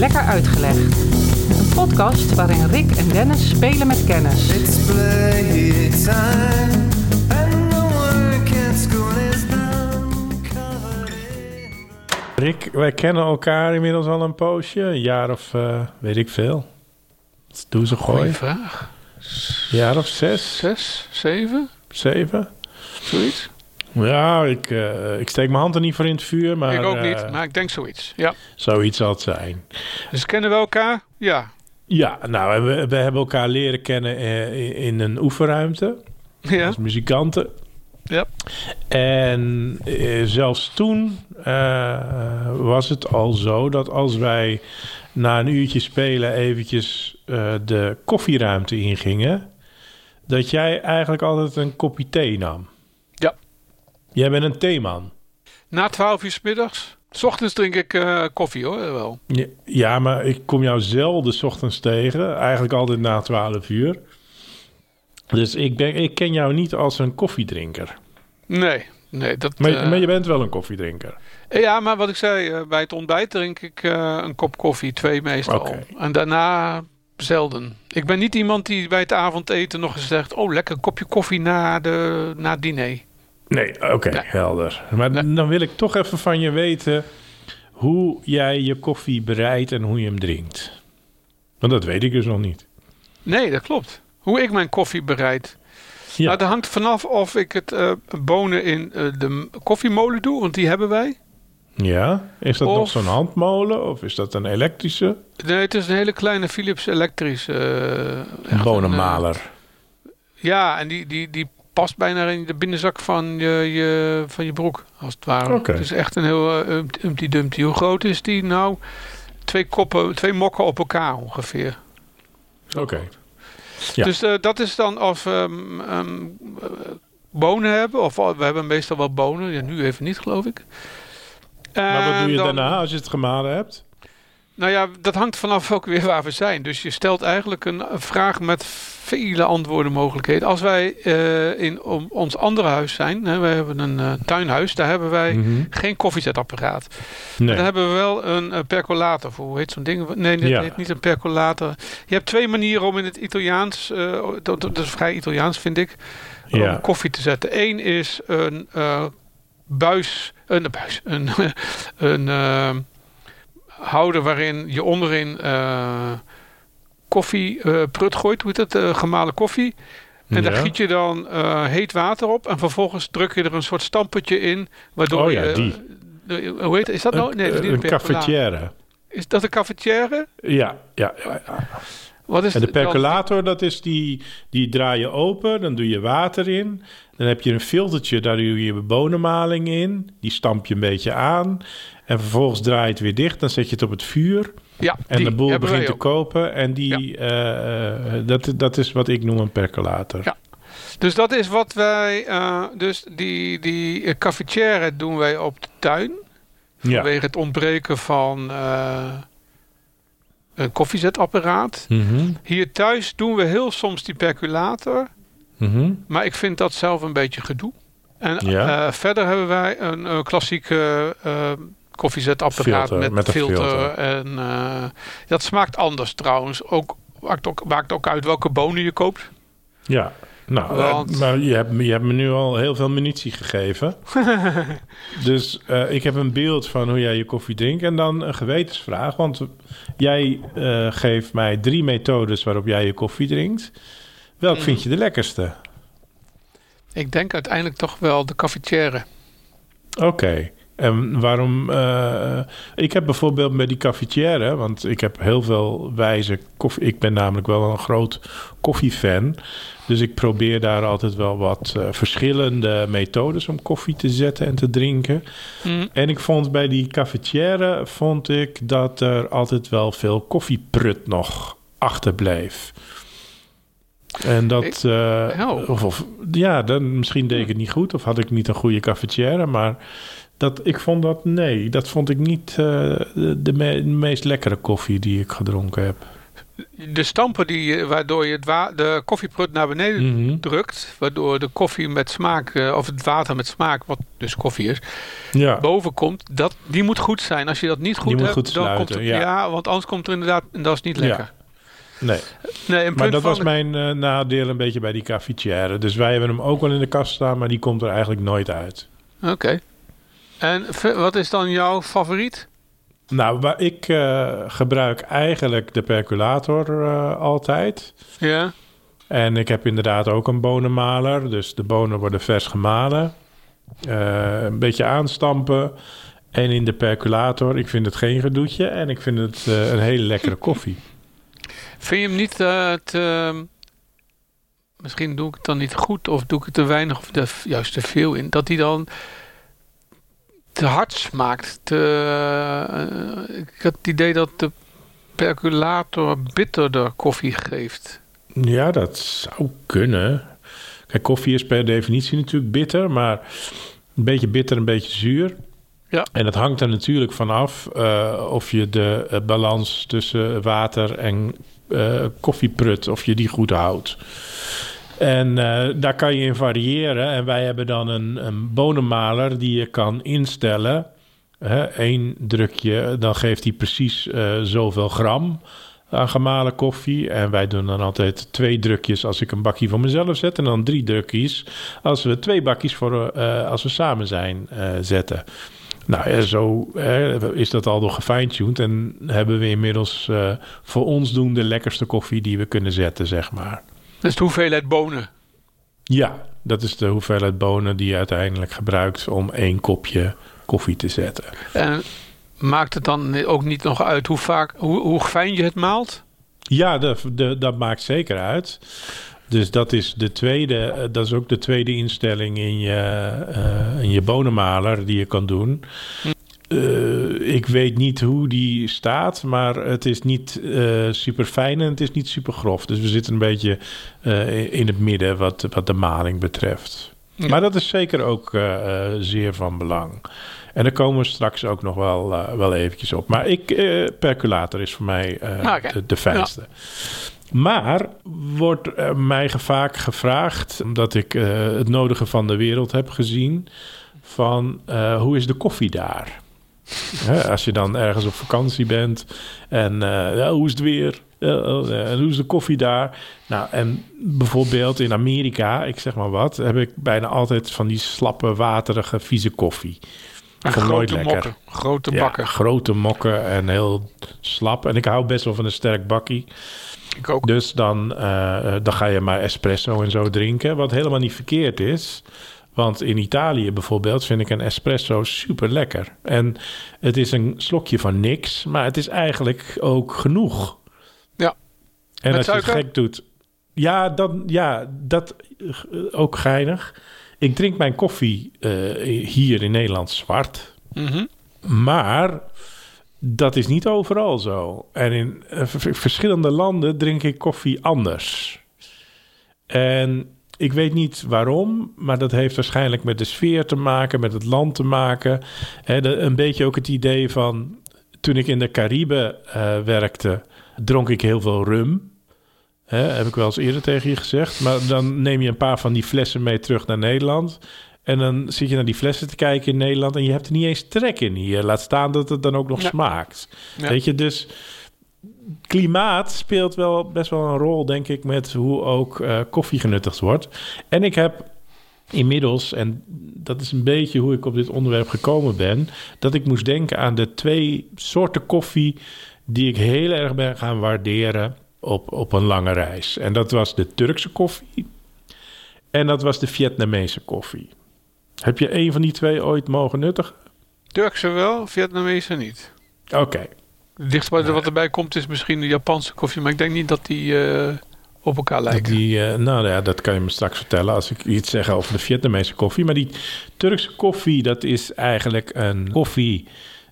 Lekker Uitgelegd. Een podcast waarin Rick en Dennis spelen met kennis. It's playtime, and the work at school is done. Covered in Rick, wij kennen elkaar inmiddels al een poosje. Een jaar of eh, weet ik veel. Doe ze Goeie gooi. vraag. Een jaar of zes, Zes, zeven, zeven. zoiets? Ja, ik, eh, ik steek mijn hand er niet voor in het vuur, maar ik ook eh, niet, maar ik denk zoiets. Ja. zoiets zal het zijn. Dus kennen we elkaar? Ja. Ja, nou, we, we hebben elkaar leren kennen eh, in, in een oefenruimte Ja. als muzikanten. Ja. En zelfs toen was het al zo dat als wij na een uurtje spelen eventjes de koffieruimte ingingen, dat jij eigenlijk altijd een kopje thee nam. Jij bent een theeman. Na twaalf uur 's middags. 's ochtends drink ik eh, koffie hoor, wel. Ja, maar ik kom jou zelden 's ochtends tegen. Eigenlijk altijd na 12 uur. Dus ik, ben, ik ken jou niet als een koffiedrinker. Nee, nee. Dat, Maar, eh, maar je bent wel een koffiedrinker. Ja, maar wat ik zei, eh, bij het ontbijt drink ik eh, een kop koffie, twee meestal. En daarna zelden. Ik ben niet iemand die bij het avondeten nog eens zegt... oh, lekker een kopje koffie na, de, na het diner. Nee, oké, helder. Maar dan wil ik toch even van je weten hoe jij je koffie bereidt en hoe je hem drinkt. Want dat weet ik dus nog niet. Nee, dat klopt. Hoe ik mijn koffie bereid. Ja. Nou, dat hangt vanaf of ik het eh, bonen in eh, de koffiemolen doe, want die hebben wij. Ja? Is dat nog zo'n handmolen of is dat een elektrische Nee, het is een hele kleine Philips elektrische... echt bonenmaler? een, eh, ja, en die, die, die past bijna in de binnenzak van je, je, van je broek, als het ware. Het is echt een heel uh, Humpty Dumpty. Hoe groot is die nou? Twee koppen, twee mokken op elkaar ongeveer. Oké. Ja. Dus eh, dat is dan of we eh, bonen hebben. Of we hebben meestal wel bonen. Ja, nu even niet, geloof ik. Maar wat doe je dan- daarna als je het gemalen hebt? Nou ja, dat hangt vanaf ook weer waar we zijn. Dus je stelt eigenlijk een, vraag met vele antwoorden mogelijkheden. Als wij eh, in om, ons andere huis zijn, hè, we hebben een eh, tuinhuis, daar hebben wij Mhm. geen koffiezetapparaat. Nee. Daar hebben we wel een, percolator voor. Hoe heet zo'n ding? Nee, dat Ja. heet niet een percolator. Je hebt twee manieren om in het Italiaans, eh, dat, dat is vrij Italiaans vind ik, Ja. om koffie te zetten. Eén is een buis, een buis, een, een houder waarin je onderin eh, koffie eh, prut gooit, hoe heet dat, eh, gemalen koffie. En daar Ja. giet je dan heet water op en vervolgens druk je er een soort stampertje in, waardoor Oh ja, je... die. de- hoe heet Is dat nou? Nee, dat is niet een een cafetière. Is dat een cafetière? Ja, ja, ja, ja. Wat is En de dan? percolator, dat is die, die draai je open, dan doe je water in. Dan heb je een filtertje, daar doe je bonenmaling in. Die stamp je een beetje aan. En vervolgens draai je het weer dicht, dan zet je het op het vuur. Ja, En de boel begint te kopen. En die, eh, eh, dat, dat is wat ik noem een percolator. Ja. Dus dat is wat wij... eh, dus die, die cafetière doen wij op de tuin. Ja. Vanwege het ontbreken van een koffiezetapparaat. Mhm, Hier thuis doen we heel soms die percolator. mhm. Maar ik vind dat zelf een beetje gedoe. En Ja. eh, verder hebben wij een, eh, klassieke eh koffiezetapparaat Filter, met, met filter. filter. En dat smaakt anders trouwens. Ook maakt, ook maakt ook uit welke bonen je koopt. Ja, nou, Want- maar je hebt, me- je hebt me nu al heel veel munitie gegeven. dus ik heb een beeld van hoe jij je koffie drinkt. En dan een gewetensvraag. Want jij eh, geeft mij drie methodes waarop jij je koffie drinkt. Welk Mhm. vind je de lekkerste? Ik denk uiteindelijk toch wel de cafetière. Oké. En waarom? eh, ik heb bijvoorbeeld met die cafetière, want ik heb heel veel wijze koffie. Ik ben namelijk wel een groot koffiefan. Dus ik probeer daar altijd wel wat eh, verschillende methodes om koffie te zetten en te drinken. Mm, En ik vond bij die cafetière vond ik dat er altijd wel veel koffieprut nog achterbleef. En dat, eh, oh. of, of ja, dan, misschien deed ik het niet goed of had ik niet een goede cafetière, maar dat, ik vond dat, nee, dat vond ik niet eh, de, de me- meest lekkere koffie die ik gedronken heb. De stampen die, je- waardoor je het de koffieprut naar beneden Mhm. drukt, waardoor de koffie met smaak, eh, of het water met smaak, wat dus koffie is, Ja. boven komt, dat, die moet goed zijn. Als je dat niet goed hebt, goed dan sluiten, komt het, ja. ja. want anders komt er inderdaad, en dat is niet Ja. lekker. Nee. Nee, Maar dat was de- mijn eh, nadeel een beetje bij die cafetière. Dus wij hebben hem ook wel in de kast staan, maar die komt er eigenlijk nooit uit. Oké. En wat is dan jouw favoriet? Nou, ik eh, gebruik eigenlijk de percolator eh, altijd. Ja. En ik heb inderdaad ook een bonenmaler. Dus de bonen worden vers gemalen. Eh, een beetje aanstampen. En in de percolator, ik vind het geen gedoetje. En ik vind het een hele lekkere koffie. Vind je hem niet te... Misschien doe ik het dan niet goed of doe ik het te weinig of juist te veel in. Dat hij dan te hard smaakt. Te, eh, ik had het idee dat de percolator bitterder koffie geeft. Ja, dat zou kunnen. Kijk, koffie is per definitie natuurlijk bitter, maar een beetje bitter, een beetje zuur. Ja. En dat hangt er natuurlijk vanaf eh of je de eh, balans tussen water en koffieprut, of je die goed houdt. En eh, daar kan je in variëren. En wij hebben dan een, een bonenmaler die je kan instellen. Eén drukje, dan geeft hij precies eh, zoveel gram aan gemalen koffie. En wij doen dan altijd twee drukjes als ik een bakje voor mezelf zet. En dan drie drukjes als we twee bakjes voor, eh, als we samen zijn zetten. Nou zo is dat al door gefine-tuned. En hebben we inmiddels voor ons doen de lekkerste koffie die we kunnen zetten, zeg maar. Dus de hoeveelheid bonen. Ja, dat is de hoeveelheid bonen die je uiteindelijk gebruikt om één kopje koffie te zetten. En maakt het dan ook niet nog uit hoe vaak, hoe, hoe fijn je het maalt? Ja, de, de, dat maakt zeker uit. Dus dat is de tweede, eh, dat is ook de tweede instelling in je, eh, in je bonenmaler die je kan doen. Eh, ik weet niet hoe die staat, maar het is niet super fijn en het is niet super grof. Dus we zitten een beetje eh, in het midden wat, wat de maling betreft. Ja. Maar dat is zeker ook zeer van belang. En daar komen we straks ook nog wel, wel eventjes op. Maar ik, percolator is voor mij Ah, de, de fijnste. Maar wordt mij vaak gevraagd, omdat ik het nodige van de wereld heb gezien, van hoe is de koffie daar? Als je dan ergens op vakantie bent en eh, ja, hoe is het weer? Eh, eh, en hoe is de koffie daar? Nou, en bijvoorbeeld in Amerika, ik zeg maar wat, heb ik bijna altijd van die slappe, waterige, vieze koffie. En vond nooit grote lekker. mokken, grote Ja, bakken. grote mokken en heel slap. En ik hou best wel van een sterk bakkie. Ik ook. Dus dan, eh, dan ga je maar espresso en zo drinken. Wat helemaal niet verkeerd is. Want in Italië bijvoorbeeld vind ik een espresso super lekker. En het is een slokje van niks, maar het is eigenlijk ook genoeg. Ja. En Met als je het gek doet. Ja, dan, ja, dat eh, ook geinig. Ik drink mijn koffie eh, hier in Nederland zwart. Mhm. Maar dat is niet overal zo. En in eh, verschillende landen drink ik koffie anders. En ik weet niet waarom, maar dat heeft waarschijnlijk met de sfeer te maken, met het land te maken. De- een beetje ook het idee van toen ik in de Cariben eh, werkte, dronk ik heel veel rum. Heb ik wel eens eerder tegen je gezegd. Maar dan neem je een paar van die flessen mee terug naar Nederland. En dan zit je naar die flessen te kijken in Nederland en je hebt er niet eens trek in hier. Laat staan dat het dan ook nog Ja. smaakt. Ja. Weet je, dus klimaat speelt wel best wel een rol, denk ik, met hoe ook eh, koffie genuttigd wordt. En ik heb inmiddels, en dat is een beetje hoe ik op dit onderwerp gekomen ben, dat ik moest denken aan de twee soorten koffie die ik heel erg ben gaan waarderen op, op een lange reis. En dat was de Turkse koffie en dat was de Vietnamese koffie. Heb je een van die twee ooit mogen nuttigen? Turkse wel, Vietnamese niet. Oké. Dichtst bij wat erbij komt is misschien de Japanse koffie, maar ik denk niet dat die eh, op elkaar lijken. Die, eh, nou ja, dat kan je me straks vertellen als ik iets zeg over de Vietnamese koffie. Maar die Turkse koffie, dat is eigenlijk een koffie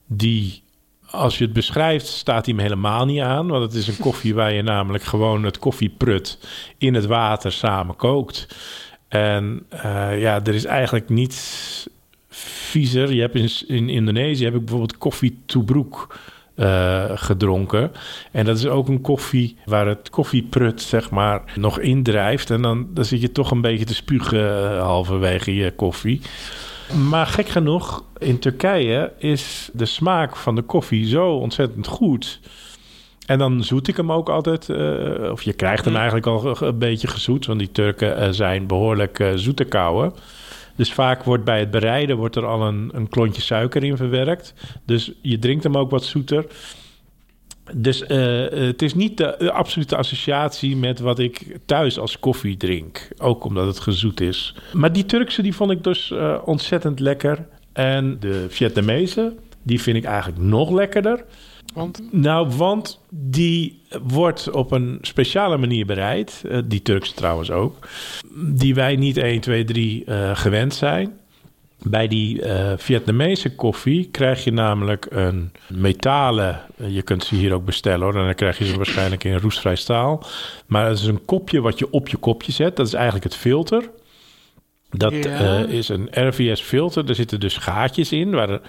die, als je het beschrijft, staat hij me helemaal niet aan. Want het is een koffie waar je namelijk gewoon het koffieprut in het water samen kookt. En eh, ja, er is eigenlijk niets viezer. Je hebt in, in Indonesië heb ik bijvoorbeeld koffie toebroek. Eh, gedronken. En dat is ook een koffie waar het koffieprut, zeg maar, nog indrijft. En dan, dan zit je toch een beetje te spugen eh, halverwege je koffie. Maar gek genoeg, in Turkije is de smaak van de koffie zo ontzettend goed. En dan zoet ik hem ook altijd. eh, of je krijgt hem Mm. eigenlijk al een beetje gezoet. Want die Turken zijn behoorlijk eh, zoete kouwen. Dus vaak wordt bij het bereiden wordt er al een, een klontje suiker in verwerkt. Dus je drinkt hem ook wat zoeter. Dus eh, het is niet de, absolute associatie met wat ik thuis als koffie drink. Ook omdat het gezoet is. Maar die Turkse die vond ik dus eh, ontzettend lekker. En de Vietnamese, die vind ik eigenlijk nog lekkerder. Want Nou, want die wordt op een speciale manier bereid. eh, die Turkse trouwens ook. Die wij niet 1, 2, 3 eh, gewend zijn. Bij die eh, Vietnamese koffie krijg je namelijk een metalen... eh, je kunt ze hier ook bestellen hoor. En dan krijg je ze waarschijnlijk in roestvrij staal. Maar het is een kopje wat je op je kopje zet. Dat is eigenlijk het filter. Dat Ja. is een RVS-filter. Er zitten dus gaatjes in. Waar, er,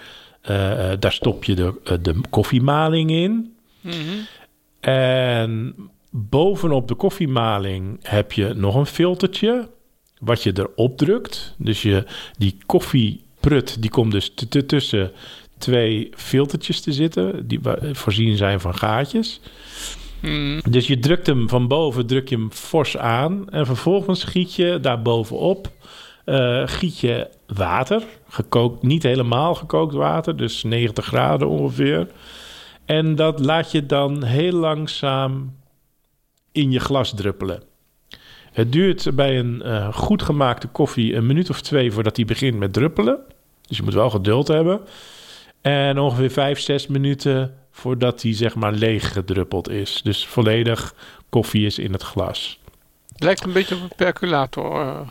eh, eh, daar stop je de, eh, de koffiemaling in. mhm. En bovenop de koffiemaling heb je nog een filtertje. Wat je erop drukt. Dus je, die koffieprut die komt dus tussen twee filtertjes te zitten. Die voorzien zijn van gaatjes. Mhm. Dus je drukt hem van boven, druk je hem fors aan. En vervolgens giet je daar bovenop eh, giet je water. Gekookt, niet helemaal gekookt water, dus 90 graden ongeveer. En dat laat je dan heel langzaam in je glas druppelen. Het duurt bij een eh, goed gemaakte koffie een minuut of twee voordat hij begint met druppelen. Dus je moet wel geduld hebben. En ongeveer vijf, zes minuten voordat hij zeg maar leeg gedruppeld is. Dus volledig koffie is in het glas. Lijkt een beetje op een percolator.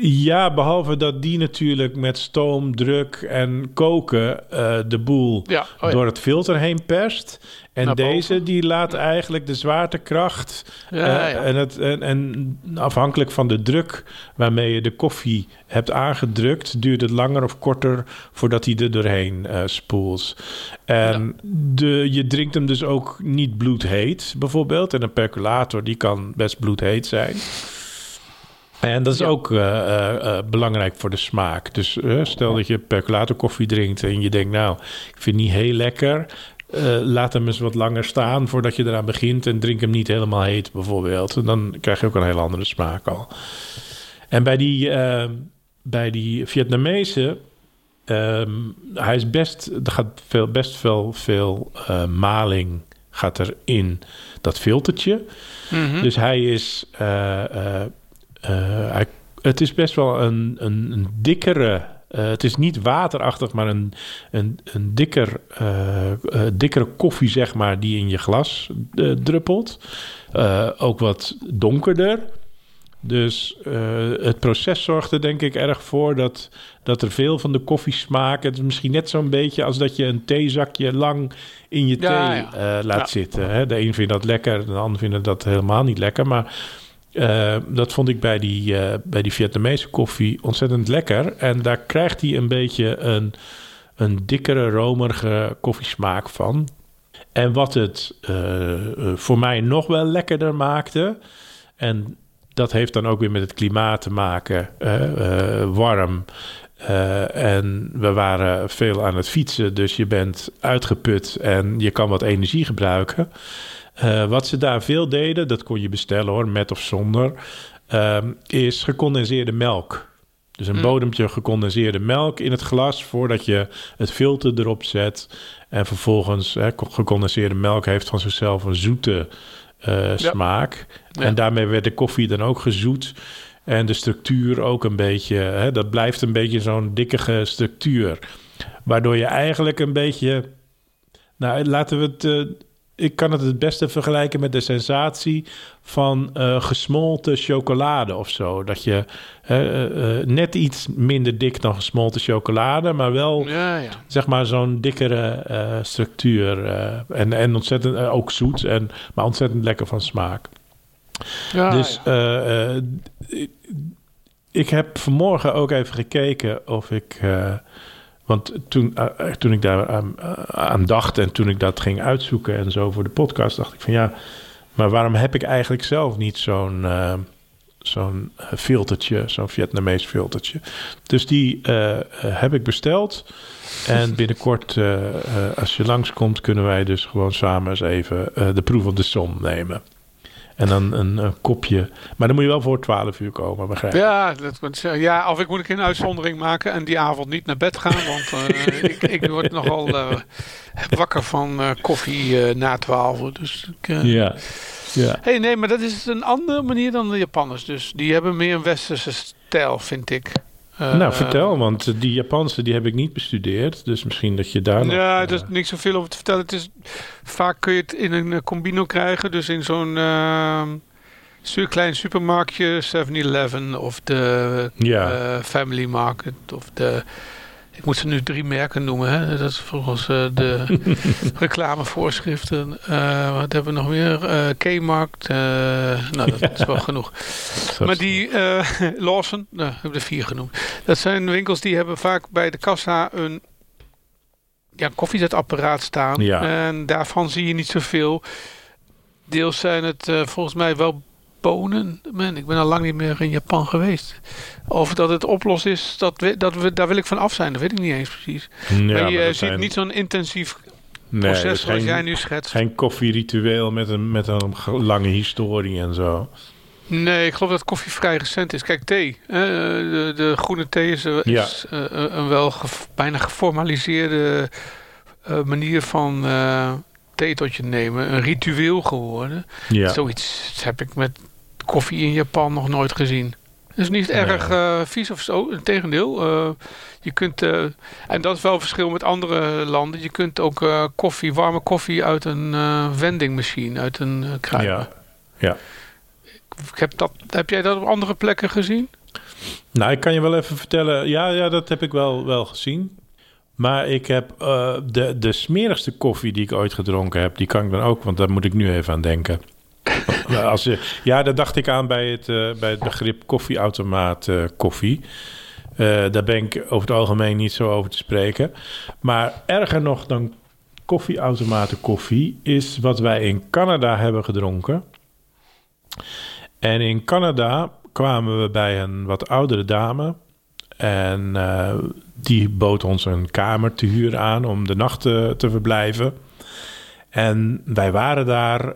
Ja, behalve dat die natuurlijk met stoom, druk en koken eh, de boel ja, oh ja. door het filter heen perst. En Naar boven. deze die laat eigenlijk de zwaartekracht Ja, Eh. En, het, en, en afhankelijk van de druk waarmee je de koffie hebt aangedrukt, duurt het langer of korter voordat hij er doorheen eh, spoelt. En de, je drinkt hem dus ook niet bloedheet, bijvoorbeeld. En een percolator die kan best bloedheet zijn. En dat is Ja. ook eh, eh, eh, belangrijk voor de smaak. Dus stel dat je percolator koffie drinkt en je denkt, nou, ik vind het niet heel lekker. Laat hem eens wat langer staan voordat je eraan begint. En drink hem niet helemaal heet, bijvoorbeeld. En dan krijg je ook een hele andere smaak al. En bij die, eh, bij die Vietnamese. ehm, hij is best. Er gaat veel, best veel, veel maling gaat er in dat filtertje. Mhm. Dus hij is. Hij, het is best wel een, een, een dikkere. eh, het is niet waterachtig, maar een, een, een dikker, eh, eh, dikkere koffie, zeg maar, die in je glas eh, druppelt. Eh, ook wat donkerder. Dus eh, het proces zorgt er denk ik erg voor dat, dat er veel van de koffie smaakt. Het is misschien net zo'n beetje als dat je een theezakje lang in je thee Ja, eh, laat Ja. zitten. Hè? De een vindt dat lekker, de ander vindt dat helemaal niet lekker. Maar eh, dat vond ik bij die, eh, bij die Vietnamese koffie ontzettend lekker. En daar krijgt hij een beetje een, een dikkere, romerige koffiesmaak van. En wat het eh, voor mij nog wel lekkerder maakte... en dat heeft dan ook weer met het klimaat te maken. warm. En we waren veel aan het fietsen, dus je bent uitgeput en je kan wat energie gebruiken. Eh, wat ze daar veel deden, dat kon je bestellen hoor, met of zonder, ehm, is gecondenseerde melk. Dus een Mm. bodempje gecondenseerde melk in het glas voordat je het filter erop zet. En vervolgens, hè, gecondenseerde melk heeft van zichzelf een zoete eh, smaak. Ja. En daarmee werd de koffie dan ook gezoet. En de structuur ook een beetje, hè, dat blijft een beetje zo'n dikkige structuur. Waardoor je eigenlijk een beetje, nou laten we het, eh, ik kan het het beste vergelijken met de sensatie van eh, gesmolten chocolade of zo. Dat je eh, eh, net iets minder dik dan gesmolten chocolade, maar wel Ja, ja. zeg maar zo'n dikkere structuur. en, en ontzettend ook zoet, en, maar ontzettend lekker van smaak. ja dus ik- ik heb vanmorgen ook even gekeken of ik, Want toen, eh, toen ik daar aan, eh, aan dacht en toen ik dat ging uitzoeken en zo voor de podcast, dacht ik van ja, maar waarom heb ik eigenlijk zelf niet zo'n eh, zo'n eh, filtertje, zo'n Vietnamees filtertje? Dus die eh, eh, heb ik besteld. En binnenkort, eh, eh, als je langskomt, kunnen wij dus gewoon samen eens even eh, de proef op de som nemen. En dan een, een kopje. Maar dan moet je wel voor 12 uur komen, begrijp je? Ja, dat ja, of ik moet een uitzondering maken en die avond niet naar bed gaan. Want eh, ik, ik word nogal eh, wakker van eh, koffie na twaalf. Dus ik, Ja. ja. hey, nee, maar dat is een andere manier dan de Japanners. Dus die hebben meer een westerse stijl, vind ik. Eh, nou, vertel, want die Japanse die heb ik niet bestudeerd. Dus misschien dat je daar nog... Ja, eh, er is niks zoveel over te vertellen. Het is, vaak kun je het in een eh, combino krijgen. Dus in zo'n eh, su- klein supermarktje, 7-Eleven of de Ja. eh, Family Market of de... Ik moet ze nu drie merken noemen. Hè? Dat is volgens eh, de reclamevoorschriften. Eh, wat hebben we nog meer? Eh K-Markt. nou, dat is wel genoeg. Maar die Lawson, nou, ik heb er vier genoemd. Dat zijn winkels die hebben vaak bij de kassa een ja, koffiezetapparaat staan. Ja. En daarvan zie je niet zoveel. Deels zijn het volgens mij wel Man, ik ben al lang niet meer in Japan geweest. Of dat het oplos is, dat we, dat we, daar wil ik van af zijn. Dat weet ik niet eens precies. Ja, maar je maar ziet zijn- niet zo'n intensief nee, proces zoals geen, jij nu schetst. Geen koffieritueel met een, met een ge- lange historie en zo. Nee, ik geloof dat koffie vrij recent is. Kijk, thee. hè, de, de groene thee is, eh, Ja. eh, een wel ge- bijna geformaliseerde eh, manier van eh, thee tot je nemen. Een ritueel geworden. Ja. Zoiets heb ik met koffie in Japan nog nooit gezien. Het is niet erg eh, vies of zo. Integendeel. eh je kunt, eh, en dat is wel een verschil met andere landen. Je kunt ook koffie, warme koffie uit een vendingmachine, uit een uh, kruipen. Ja. Ik heb, dat, heb jij dat op andere plekken gezien? Nou, ik kan je wel even vertellen. Ja, ja dat heb ik wel, wel gezien. Maar ik heb de, de smerigste koffie die ik ooit gedronken heb, die kan ik dan ook, want daar moet ik nu even aan denken. Als ja, daar dacht ik aan bij het, eh, bij begrip koffieautomaat eh, koffie. Eh, daar ben ik over het algemeen niet zo over te spreken. Maar erger nog dan koffieautomaten koffie is wat wij in Canada hebben gedronken. En in Canada kwamen we bij een wat oudere dame. En die bood ons een kamer te huren aan om de nacht te, te verblijven. En wij waren daar,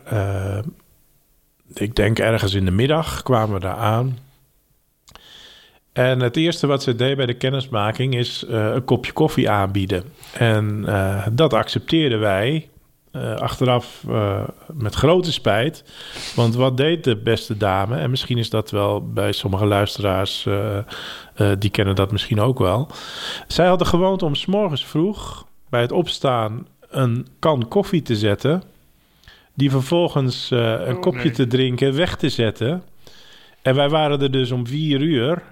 ik denk ergens in de middag kwamen we daar aan. En het eerste wat ze deed bij de kennismaking is eh, een kopje koffie aanbieden. En eh, dat accepteerden wij eh, achteraf met grote spijt. Want wat deed de beste dame? En misschien is dat wel bij sommige luisteraars, die kennen dat misschien ook wel. Zij had de gewoonte om 's morgens vroeg bij het opstaan een kan koffie te zetten. Die vervolgens eh, een Oh, kopje nee. te drinken weg te zetten. En wij waren er dus om vier uur.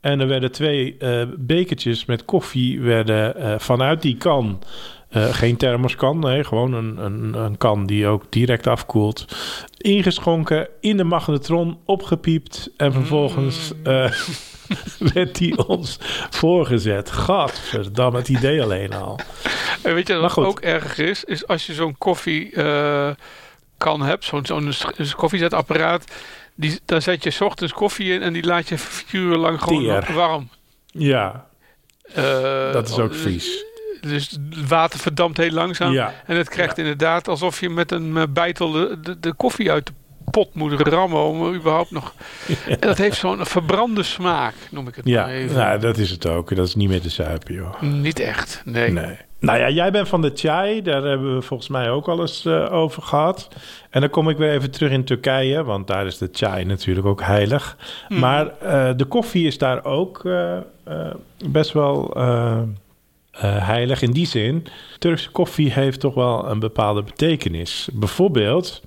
En er werden twee eh, bekertjes met koffie werden, eh, vanuit die kan. geen thermoskan, nee, gewoon een, een, een kan die ook direct afkoelt. Ingeschonken, in de magnetron, opgepiept. En vervolgens eh, werd die ons voorgezet. Gadverdamme, het idee alleen al. En weet je wat ook erg is? Is als je zo'n koffie kan hebt, zo'n koffiezetapparaat. Die, daar zet je 's ochtends koffie in en die laat je vier uur lang gewoon Teer. warm. Ja, Eh, dat is ook dus- vies. Dus het water verdampt heel langzaam. Ja, En het krijgt inderdaad alsof je met een eh, bijtel de, de, de koffie uit de pot moet rammen om überhaupt nog... En dat heeft zo'n verbrande smaak, noem ik het ja. maar even. Nou, dat is het ook. Dat is niet meer te zuipen, joh. Niet echt, nee. Nee. Nou ja, jij bent van de chai. Daar hebben we volgens mij ook al eens eh, over gehad. En dan kom ik weer even terug in Turkije, want daar is de chai natuurlijk ook heilig. Mhm. Maar eh, de koffie is daar ook eh, best wel heilig in die zin. Turkse koffie heeft toch wel een bepaalde betekenis. Bijvoorbeeld,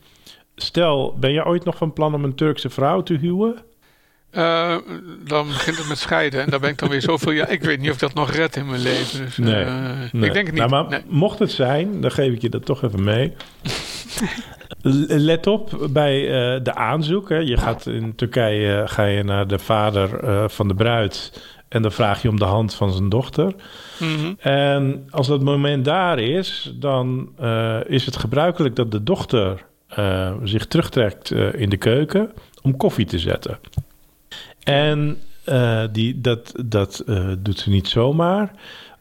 stel, ben je ooit nog van plan om een Turkse vrouw te huwen? Eh, dan begint het met scheiden. En daar ben ik dan weer zoveel... Ja, ik weet niet of ik dat nog red in mijn leven. Dus, eh, Nee. Ik denk het niet. Nou, maar Nee. mocht het zijn, dan geef ik je dat toch even mee. Let op bij eh, de aanzoek. Hè. Je gaat in Turkije ga je naar de vader van de bruid. En dan vraag je om de hand van zijn dochter. Mhm. En als dat moment daar is, dan is het gebruikelijk dat de dochter zich terugtrekt in de keuken om koffie te zetten. En eh, die, dat, dat eh, doet ze niet zomaar.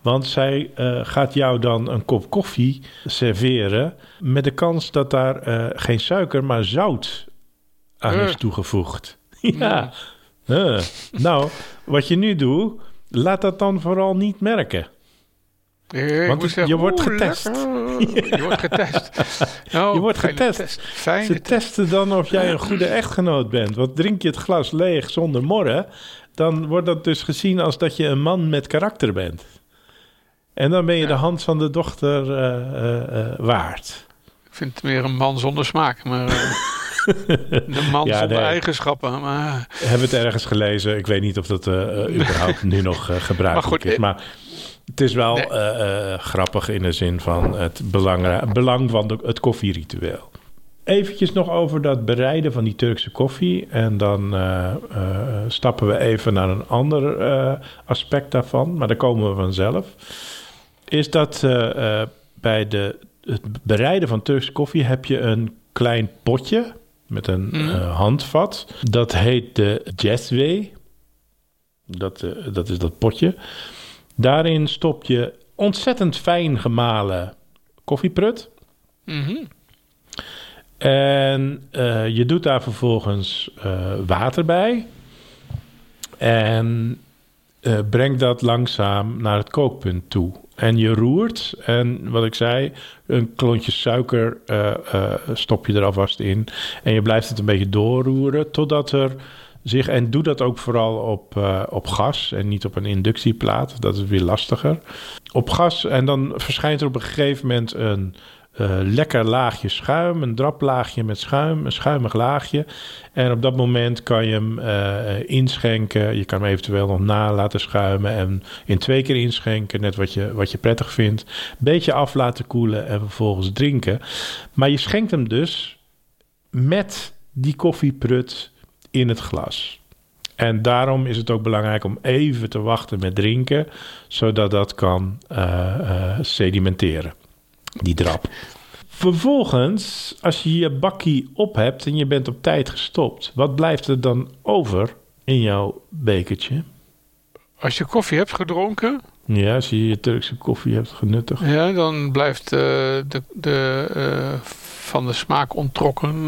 Want zij eh, gaat jou dan een kop koffie serveren. met de kans dat daar geen suiker, maar zout aan is toegevoegd. ja. Eh. Nou, wat je nu doet, laat dat dan vooral niet merken. Want moet het- zeggen, je wordt getest. lekker. Je wordt getest. Je wordt getest. test. Fijne Ze test. testen dan of jij een goede echtgenoot bent. Want drink je het glas leeg zonder morren, dan wordt dat dus gezien als dat je een man met karakter bent. En dan ben je Ja. de hand van de dochter eh, eh, eh, waard. Ik vind het meer een man zonder smaak. Maar, de man Ja, zonder nee. eigenschappen. Maar, We hebben het ergens gelezen. Ik weet niet of dat überhaupt nu nog gebruikelijk Maar goed, is. Maar het is wel Nee. eh, eh, grappig in de zin van het belangra- belang van de, het koffieritueel. Eventjes nog over dat bereiden van die Turkse koffie. En dan eh, stappen we even naar een ander aspect daarvan. Maar daar komen we vanzelf. Is dat bij de, het bereiden van Turkse koffie heb je een klein potje met een Mhm. handvat. Dat heet de Jazwee. Dat, dat is dat potje. Daarin stop je ontzettend fijn gemalen koffieprut. Mhm. En eh, je doet daar vervolgens eh, water bij. En eh brengt dat langzaam naar het kookpunt toe. En je roert. En wat ik zei, een klontje suiker stop je er alvast in. En je blijft het een beetje doorroeren totdat er zich... En doe dat ook vooral op, eh, op gas en niet op een inductieplaat. Dat is weer lastiger. Op gas en dan verschijnt er op een gegeven moment een eh, lekker laagje schuim. Een draplaagje met schuim, een schuimig laagje. En op dat moment kan je hem eh, inschenken. Je kan hem eventueel nog na laten schuimen. En in twee keer inschenken, net wat je, wat je prettig vindt. Beetje af laten koelen en vervolgens drinken. Maar je schenkt hem dus met die koffieprut in het glas. En daarom is het ook belangrijk om even te wachten met drinken, zodat dat kan eh, eh, sedimenteren, die drap. Vervolgens, als je je bakkie op hebt en je bent op tijd gestopt, wat blijft er dan over in jouw bekertje? Als je koffie hebt gedronken, Ja, als je je Turkse koffie hebt genuttigd. ja, dan blijft eh, de, de, van de smaak ontrokken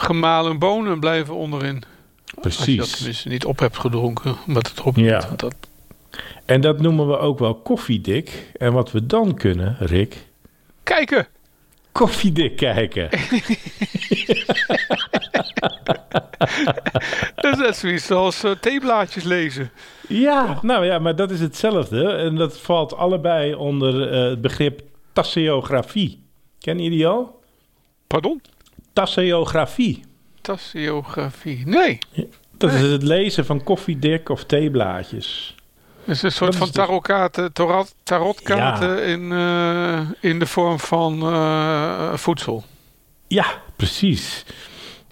gemalen bonen blijven onderin. Als je dat Precies. tenminste niet op hebt gedronken, omdat het erop Ja. Dat, En dat noemen we ook wel koffiedik. En wat we dan kunnen, Rick, Kijken! koffiedik kijken. Dat is net zoiets als eh, theeblaadjes lezen. Ja, nou ja, maar dat is hetzelfde. En dat valt allebei onder eh, het begrip tasseografie. Ken je die al? Pardon? Tasseografie. Tasseografie. Nee, Dat is het lezen van koffiedik of theeblaadjes. het is een soort Dat van tarotkaarten, tarot, tarotkaarten in, eh, in de vorm van eh, voedsel. Ja, precies.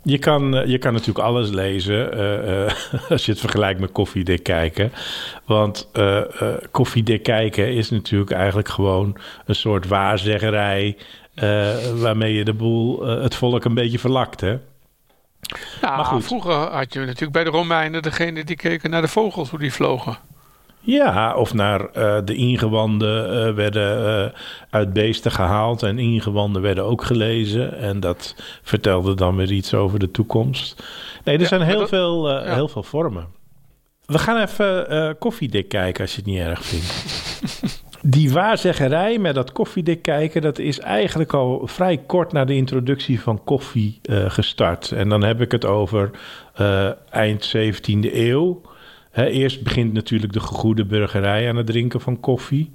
Je kan, eh, je kan natuurlijk alles lezen als je het vergelijkt met koffiedik kijken. Want koffiedik kijken is natuurlijk eigenlijk gewoon een soort waarzeggerij... eh, waarmee je de boel, eh, het volk een beetje verlakt, hè? Ja, Maar goed. vroeger had je natuurlijk bij de Romeinen degene die keken naar de vogels, hoe die vlogen. Ja, of naar eh, de ingewanden werden uit beesten gehaald en ingewanden werden ook gelezen. En dat vertelde dan weer iets over de toekomst. Nee, er Ja, zijn heel, dat- veel, ja. heel veel vormen. We gaan even koffiedik kijken als je het niet erg vindt. Die waarzeggerij met dat koffiedik kijken, dat is eigenlijk al vrij kort na de introductie van koffie eh, gestart. En dan heb ik het over eh, eind 17e eeuw. Eerst begint natuurlijk de gegoede burgerij aan het drinken van koffie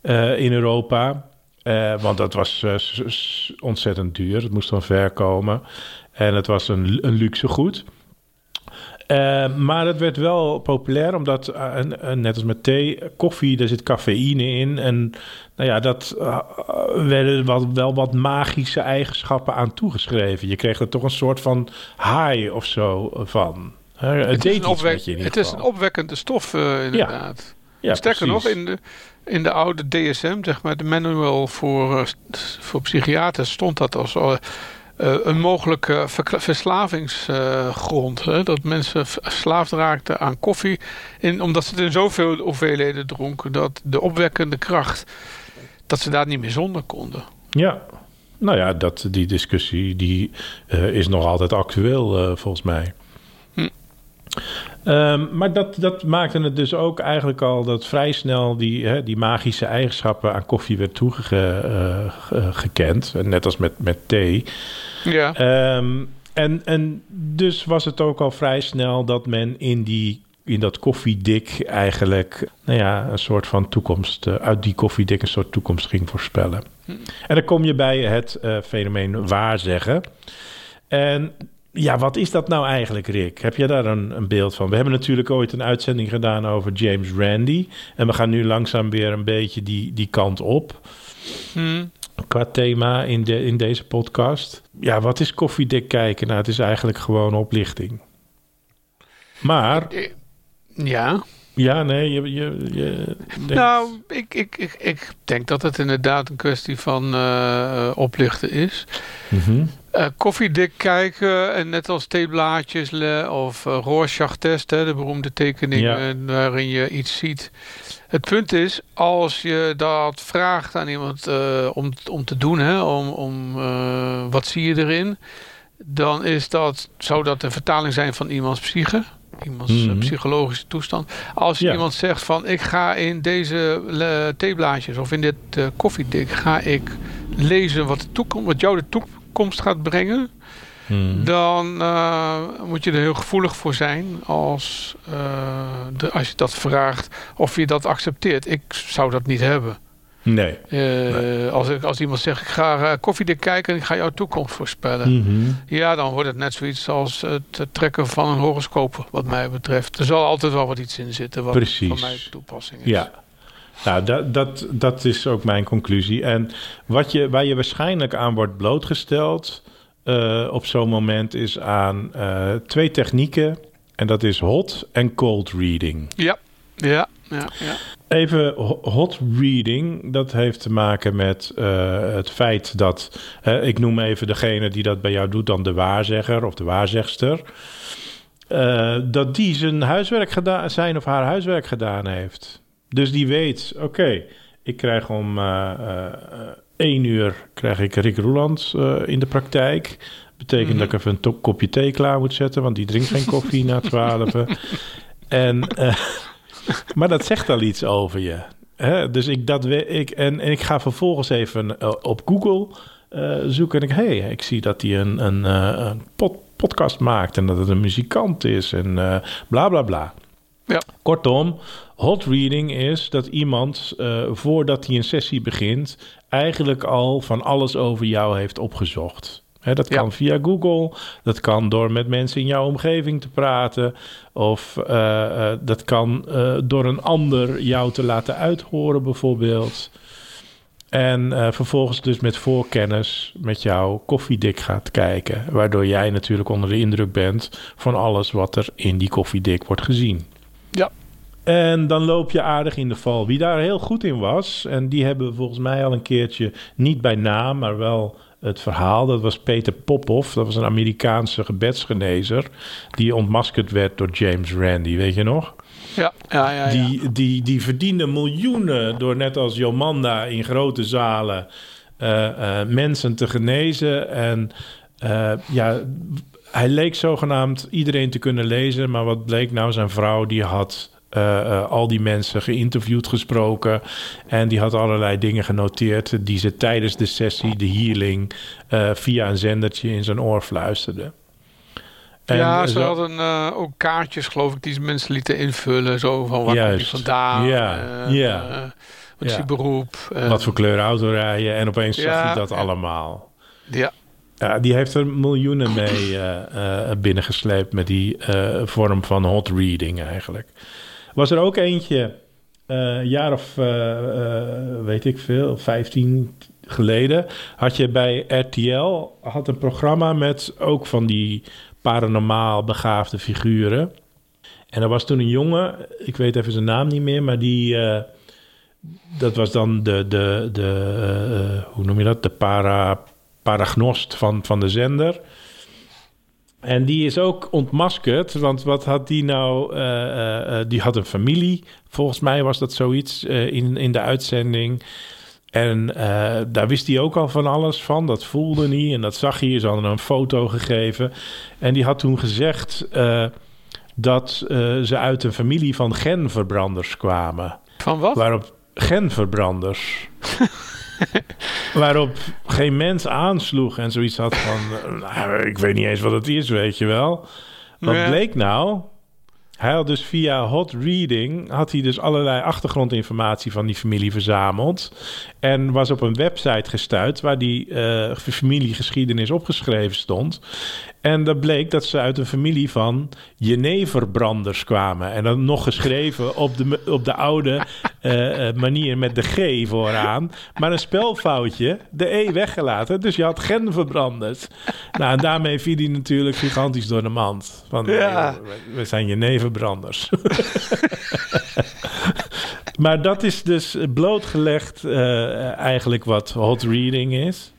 eh, in Europa. Want dat was ontzettend duur. Het moest van ver komen. En het was een, een luxe goed. Eh, maar het werd wel populair omdat, eh, net als met thee, koffie, daar zit cafeïne in. En nou ja, dat eh, werden wat, wel wat magische eigenschappen aan toegeschreven. Je kreeg er toch een soort van high of zo van. Het is, een, opwek- het is een opwekkende stof, inderdaad. Ja, Sterker precies. nog, in de, in de oude DSM, zeg maar, de manual voor, voor psychiaters, stond dat als eh, een mogelijke verslavingsgrond. hè, dat mensen verslaafd raakten aan koffie, in, omdat ze het in zoveel hoeveelheden dronken, dat de opwekkende kracht, dat ze daar niet meer zonder konden. Ja, nou ja, dat, die discussie die, eh, is nog altijd actueel eh, volgens mij. Hm. Ehm, maar dat, dat maakte het dus ook eigenlijk al dat vrij snel die, hè, die magische eigenschappen aan koffie werd toegekend. Net als met, met thee. Ja, Ehm, en, en dus was het ook al vrij snel dat men in, die, in dat koffiedik eigenlijk nou ja, een soort van toekomst, eh, uit die koffiedik een soort toekomst ging voorspellen. En dan kom je bij het eh, fenomeen waarzeggen. En ja, wat is dat nou eigenlijk, Rick? Heb je daar een, een beeld van? We hebben natuurlijk ooit een uitzending gedaan over James Randi. En we gaan nu langzaam weer een beetje die, die kant op Hm. qua thema in, de, in deze podcast. Ja, wat is koffiedik kijken? Nou, het is eigenlijk gewoon oplichting. Maar, ja. Ja, nee, je... je, je denkt- Nou, ik, ik, ik, ik denk dat het inderdaad een kwestie van eh, oplichten is. Mhm. Eh, koffiedik kijken en net als theeblaadjes of uh, Rorschach-test, hè, de beroemde tekening Ja. eh, waarin je iets ziet. Het punt is, als je dat vraagt aan iemand eh, om, om te doen, hè, om, om eh, wat zie je erin, dan is dat, zou dat een vertaling zijn van iemands psyche. Iemands eh, Mhm. psychologische toestand. Als Ja. iemand zegt van ik ga in deze eh, theeblaadjes of in dit eh, koffiedik ga ik lezen wat, de toekomst, wat jou de toekomst gaat brengen, Mhm. dan moet je er heel gevoelig voor zijn als, de, als je dat vraagt of je dat accepteert. Ik zou dat niet hebben. Nee. Eh, als, ik, als iemand zegt ik ga eh, koffiedik kijken en ik ga jouw toekomst voorspellen. Mhm. Ja, dan wordt het net zoiets als het trekken van een horoscoop, wat mij betreft. Er zal altijd wel wat iets in zitten wat Precies. van mij toepassing is. Ja. Nou, dat, dat, dat is ook mijn conclusie. En wat je, waar je waarschijnlijk aan wordt blootgesteld eh, op zo'n moment is aan twee technieken. En dat is hot en cold reading. Ja, ja, ja. ja. Even ho- hot reading, dat heeft te maken met eh, het feit dat, ik noem even degene die dat bij jou doet, dan de waarzegger of de waarzegster, eh, dat die zijn huiswerk gedaan, zijn of haar huiswerk gedaan heeft. Dus die weet, oké, ik krijg om eh, één uur krijg ik Rick Roeland in de praktijk. Betekent Mhm. dat ik even een kopje thee klaar moet zetten, want die drinkt geen koffie na twaalf. En, maar dat zegt al iets over je. Hè? Dus ik, dat, we- ik, en, en ik ga vervolgens even eh, op Google eh, zoeken. En ik, hey, ik zie dat hij een, een, eh, een pod- podcast maakt en dat het een muzikant is en eh, bla bla bla. Ja. Kortom, hot reading is dat iemand voordat hij een sessie begint, eigenlijk al van alles over jou heeft opgezocht. Dat Ja. kan via Google, dat kan door met mensen in jouw omgeving te praten, of eh, eh, dat kan eh, door een ander jou te laten uithoren, bijvoorbeeld. En vervolgens dus met voorkennis met jouw koffiedik gaat kijken. Waardoor jij natuurlijk onder de indruk bent van alles wat er in die koffiedik wordt gezien. Ja. En dan loop je aardig in de val. Wie daar heel goed in was, en die hebben we volgens mij al een keertje, niet bij naam, maar wel het verhaal. Dat was Peter Popov, dat was een Amerikaanse gebedsgenezer. Die ontmaskerd werd door James Randi, weet je nog? Ja, ja, ja. ja. Die, die, die verdiende miljoenen door net als Jomanda in grote zalen eh, eh, mensen te genezen. En eh, ja, hij leek zogenaamd iedereen te kunnen lezen. Maar wat bleek nou? Zijn vrouw die had al die mensen geïnterviewd, gesproken. En die had allerlei dingen genoteerd die ze tijdens de sessie, de healing, eh, via een zendertje in zijn oor fluisterde. En ja, ze zo- hadden eh, ook kaartjes, geloof ik, die mensen lieten invullen. Zo van, waar kom je Juist. vandaan? Ja, Eh, ja. eh, wat is Ja. je beroep? Eh, Wat voor kleur auto rijden. En opeens zag hij dat allemaal. Ja, Ja, die heeft er miljoenen mee eh, eh, binnengesleept met die eh, vorm van hot reading eigenlijk. Was er ook eentje, eh, een jaar of, eh, eh, weet ik veel, 15, geleden had je bij RTL had een programma met ook van die paranormaal begaafde figuren. En er was toen een jongen, ik weet even zijn naam niet meer, maar die. dat was dan de, de, de hoe noem je dat? De para, paragnost van, van de zender. En die is ook ontmaskerd, want wat had die nou? eh, eh, eh, die had een familie, volgens mij was dat zoiets in, in de uitzending. En daar wist hij ook al van alles van. Dat voelde hij en dat zag hij. Ze hadden een foto gegeven. En die had toen gezegd dat ze uit een familie van genverbranders kwamen. Van wat? Waarop genverbranders. waarop geen mens aansloeg en zoiets had van... eh, nou, ik weet niet eens wat het is, weet je wel. Wat Ja. bleek nou? Hij had dus via hot reading... had hij dus allerlei achtergrondinformatie van die familie verzameld... en was op een website gestuurd... waar die eh, familiegeschiedenis opgeschreven stond... En dat bleek dat ze uit een familie van jeneverbranders kwamen. En dan nog geschreven op de, op de oude eh, eh, manier met de G vooraan. Maar een spelfoutje, de E weggelaten. Dus je had genverbranders. Nou, en daarmee viel hij natuurlijk gigantisch door de mand. Van, Ja. we- we zijn jeneverbranders. maar dat is dus blootgelegd eh, eigenlijk wat hot reading is.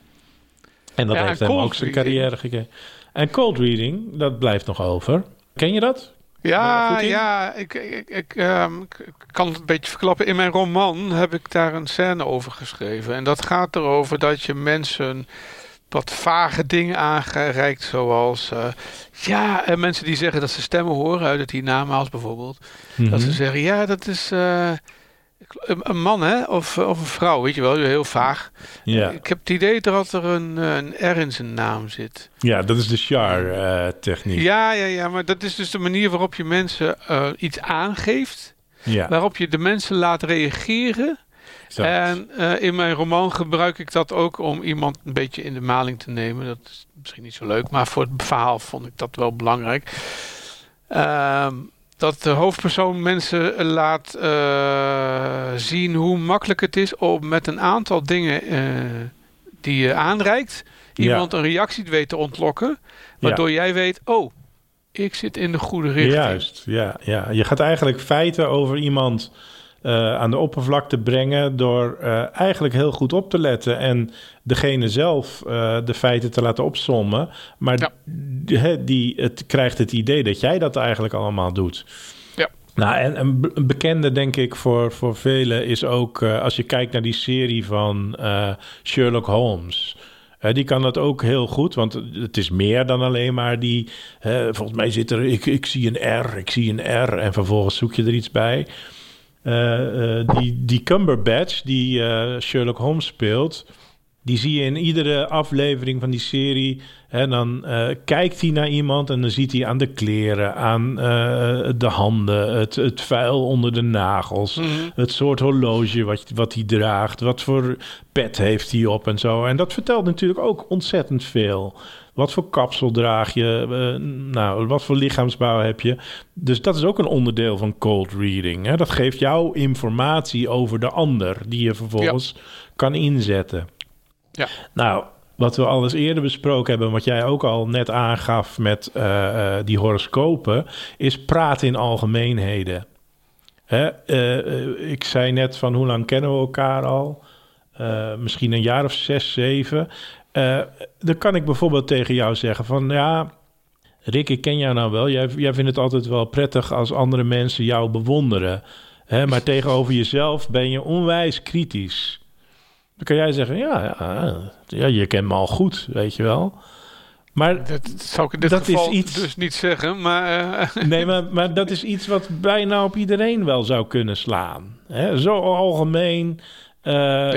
En dat Ja, heeft en hem ook zijn reading. carrière gekregen. En cold reading, dat blijft nog over. Ken je dat? Ja, ja ik, ik, ik, ehm, ik- ik kan het een beetje verklappen. In mijn roman heb ik daar een scène over geschreven. En dat gaat erover dat je mensen wat vage dingen aangereikt. Zoals, eh, ja, en mensen die zeggen dat ze stemmen horen uit het hiernamaals bijvoorbeeld. Dat ze Mhm. zeggen, ja, dat is eh, een, man hè, of, of een vrouw, weet je wel, heel vaag. ja. Ik heb het idee dat er een, eh, een R in zijn naam zit. ja, dat is de Char-techniek. Ja, ja, ja, maar dat is dus de manier waarop je mensen eh, iets aangeeft. ja. Waarop je de mensen laat reageren. En eh, in mijn roman gebruik ik dat ook om iemand een beetje in de maling te nemen. Dat is misschien niet zo leuk, maar voor het verhaal vond ik dat wel belangrijk. Ehm, dat de hoofdpersoon mensen laat eh, zien hoe makkelijk het is om met een aantal dingen eh, die je aanreikt, iemand een reactie weet te ontlokken. Waardoor jij weet, oh, ik zit in de goede richting. Juist, ja, ja. Je gaat eigenlijk feiten over iemand eh, aan de oppervlakte brengen door eh, eigenlijk heel goed op te letten en degene zelf eh, de feiten te laten opsommen. Maar Ja. die, het krijgt het idee dat jij dat eigenlijk allemaal doet. Ja. Nou, en een, be- een bekende, denk ik, voor, voor velen is ook als je kijkt naar die serie van Sherlock Holmes. Die kan dat ook heel goed, want het is meer dan alleen maar die. eh, volgens mij zit er, ik, ik zie een R, ik zie een R en vervolgens zoek je er iets bij. Eh, eh, die, die Cumberbatch, die eh, Sherlock Holmes speelt, die zie je in iedere aflevering van die serie. En dan eh, kijkt hij naar iemand en dan ziet hij aan de kleren, aan eh, de handen, het, het vuil onder de nagels, Mhm. het soort horloge wat, wat hij draagt, wat voor pet heeft hij op en zo. En dat vertelt natuurlijk ook ontzettend veel. Wat voor kapsel draag je? eh, nou, wat voor lichaamsbouw heb je? Dus dat is ook een onderdeel van cold reading. Hè? Dat geeft jou informatie over de ander, die je vervolgens kan inzetten. Ja. Nou, wat we al eens eerder besproken hebben, wat jij ook al net aangaf met eh, eh, die horoscopen, is praten in algemeenheden. Hè? eh, ik zei net van hoe lang kennen we elkaar al? Misschien een jaar of zes, zeven. Dan kan ik bijvoorbeeld tegen jou zeggen van ja, Rick, ik ken jou nou wel. Jij, jij vindt het altijd wel prettig als andere mensen jou bewonderen. Hè? Maar tegenover jezelf ben je onwijs kritisch. Dan kan jij zeggen, ja, ja, ja, je kent me al goed, weet je wel. Maar Dat zou ik in dit Dat is geval iets- dus niet zeggen, maar... eh, Nee, maar, maar dat is iets wat bijna op iedereen wel zou kunnen slaan. Hè? Zo algemeen. Eh,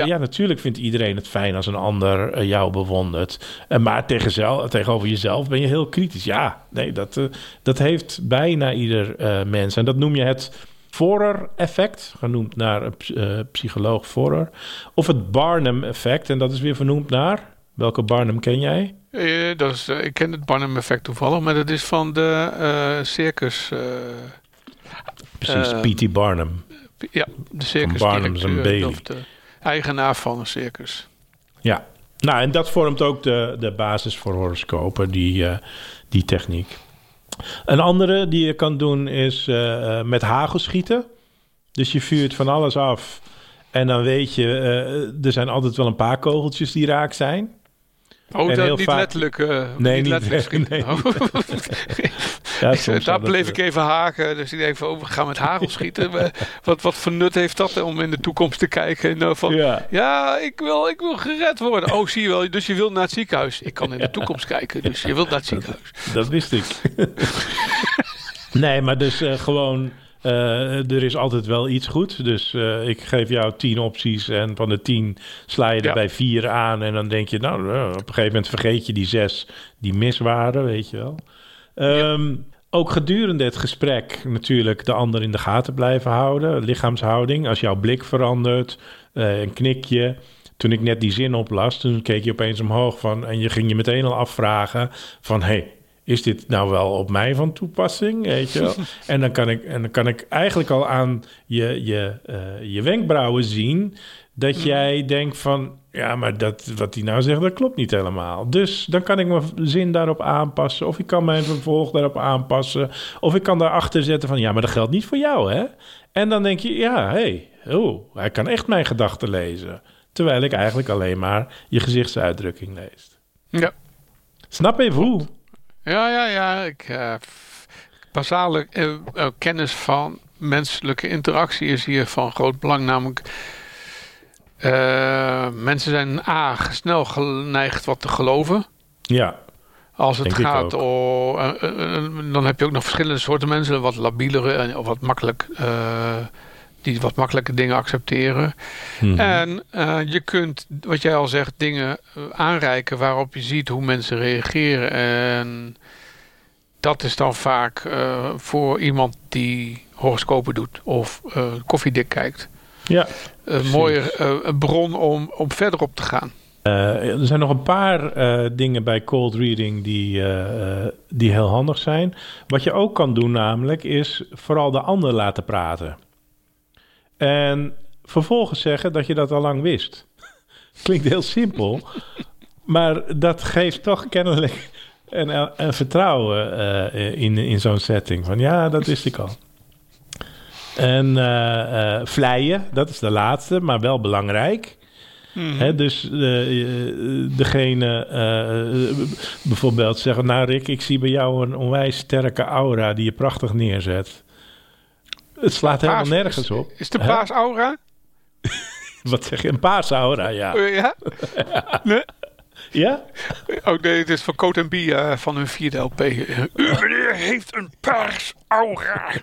ja. natuurlijk vindt iedereen het fijn als een ander eh, jou bewondert. Maar tegen zel- tegenover jezelf ben je heel kritisch. Ja, nee, dat, dat heeft bijna ieder mens. En dat noem je het Forer-effect, genoemd naar eh, psycholoog Forer. Of het Barnum-effect, en dat is weer vernoemd naar... Welke Barnum ken jij? eh, dat is, eh, ik ken het Barnum-effect toevallig, maar dat is van de circus... Precies, P.T. Barnum. ja, de circus Bailey. Of de eigenaar van een circus. Ja, nou en dat vormt ook de, de basis voor horoscopen, die, die techniek. Een andere die je kan doen is eh, eh, met hagel schieten. Dus je vuurt van alles af en dan weet je, eh, er zijn altijd wel een paar kogeltjes die raak zijn. Oh, En dat heel niet vaak- letterlijk. eh, Nee, niet letterlijk nee, Oh. Ja, Ik- soms daar bleef dat- ik even haken. Dus ik denk van, oh, we gaan met hagel schieten. Wat, wat voor nut heeft dat om in de toekomst te kijken? En, nou, van, Ja. ja, ik wil, ik wil gered worden. Oh, zie je wel. Dus je wilt naar het ziekenhuis. Ik kan in de toekomst kijken. Dus je wilt naar het ziekenhuis. Dat wist ik. nee, maar dus eh, gewoon, eh, er is altijd wel iets goed. Dus eh, ik geef jou tien opties en van de tien sla je er Ja. bij vier aan. En dan denk je, nou, eh, op een gegeven moment vergeet je die zes die mis waren, weet je wel. Ehm, Ook gedurende het gesprek natuurlijk de ander in de gaten blijven houden. Lichaamshouding, als jouw blik verandert, eh, een knikje. Toen ik net die zin oplas, toen keek je opeens omhoog van... en je ging je meteen al afvragen van... hey, is dit nou wel op mij van toepassing? Weet je wel? en, dan kan ik, en dan kan ik eigenlijk al aan je, je, eh, je wenkbrauwen zien... dat jij denkt van... ja, maar dat, wat hij nou zegt, dat klopt niet helemaal. Dus dan kan ik mijn zin daarop aanpassen... of ik kan mijn vervolg daarop aanpassen... of ik kan daarachter zetten van... ja, maar dat geldt niet voor jou, hè? En dan denk je, ja, hé, hey, oh, hij kan echt mijn gedachten lezen... Terwijl ik eigenlijk alleen maar je gezichtsuitdrukking leest. Ja. Snap even hoe? Ja, ja, ja. Ik, eh, basale eh, eh, kennis van menselijke interactie is hier van groot belang. Namelijk, mensen zijn A, snel geneigd wat te geloven. Ja, Als het gaat om. dan heb je ook nog verschillende soorten mensen. Wat labielere en of wat makkelijk. Die wat makkelijke dingen accepteren. Mhm. En eh, je kunt, wat jij al zegt, dingen eh, aanreiken waarop je ziet hoe mensen reageren. En dat is dan vaak eh, voor iemand die horoscopen doet of koffiedik kijkt. ja. Een mooie een bron om, om verder op te gaan. Er zijn nog een paar dingen bij cold reading die, die heel handig zijn. Wat je ook kan doen namelijk is vooral de ander laten praten. En vervolgens zeggen dat je dat al lang wist. Klinkt heel simpel, maar dat geeft toch kennelijk een, een vertrouwen eh, in, in zo'n setting. Van ja, dat wist ik al. En eh, vleien, dat is de laatste, maar wel belangrijk. Hè, dus degene bijvoorbeeld zeggen... nou Rick, ik zie bij jou een onwijs sterke aura die je prachtig neerzet. Het slaat helemaal Paars- nergens op. Is de Hè? paas aura? Wat zeg je? Een paarse aura, ja. Eh, ja? Nee? Ja? Oh nee, het is van Coat en B eh, van hun vierde LP. U meneer heeft een paars aura.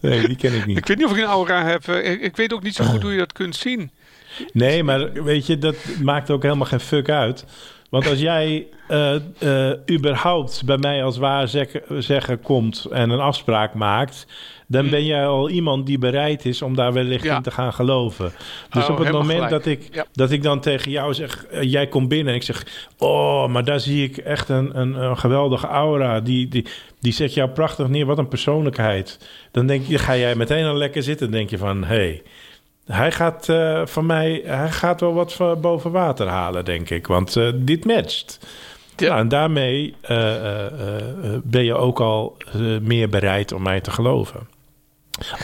Nee, die ken ik niet. Ik weet niet of ik een aura heb. eh, Ik, ik weet ook niet zo goed hoe je dat kunt zien. Nee, maar weet je, dat maakt ook helemaal geen fuck uit. Want als jij eh, eh, überhaupt bij mij als waarzegger komt en een afspraak maakt, dan ben jij al iemand die bereid is om daar wellicht. Ja. in te gaan geloven. Dus Oh, op het moment gelijk. dat ik, Ja. dat ik dan tegen jou zeg, eh, jij komt binnen en ik zeg, oh, maar daar zie ik echt een, een, een geweldige aura. Die, die, die zet jou prachtig neer, wat een persoonlijkheid. Dan denk je, ga jij meteen al lekker zitten. Dan denk je van, hé, hey, hij gaat uh, van mij, hij gaat wel wat boven water halen, denk ik. Want uh, dit matcht. Ja. Nou, en daarmee uh, ben je ook al meer bereid om mij te geloven.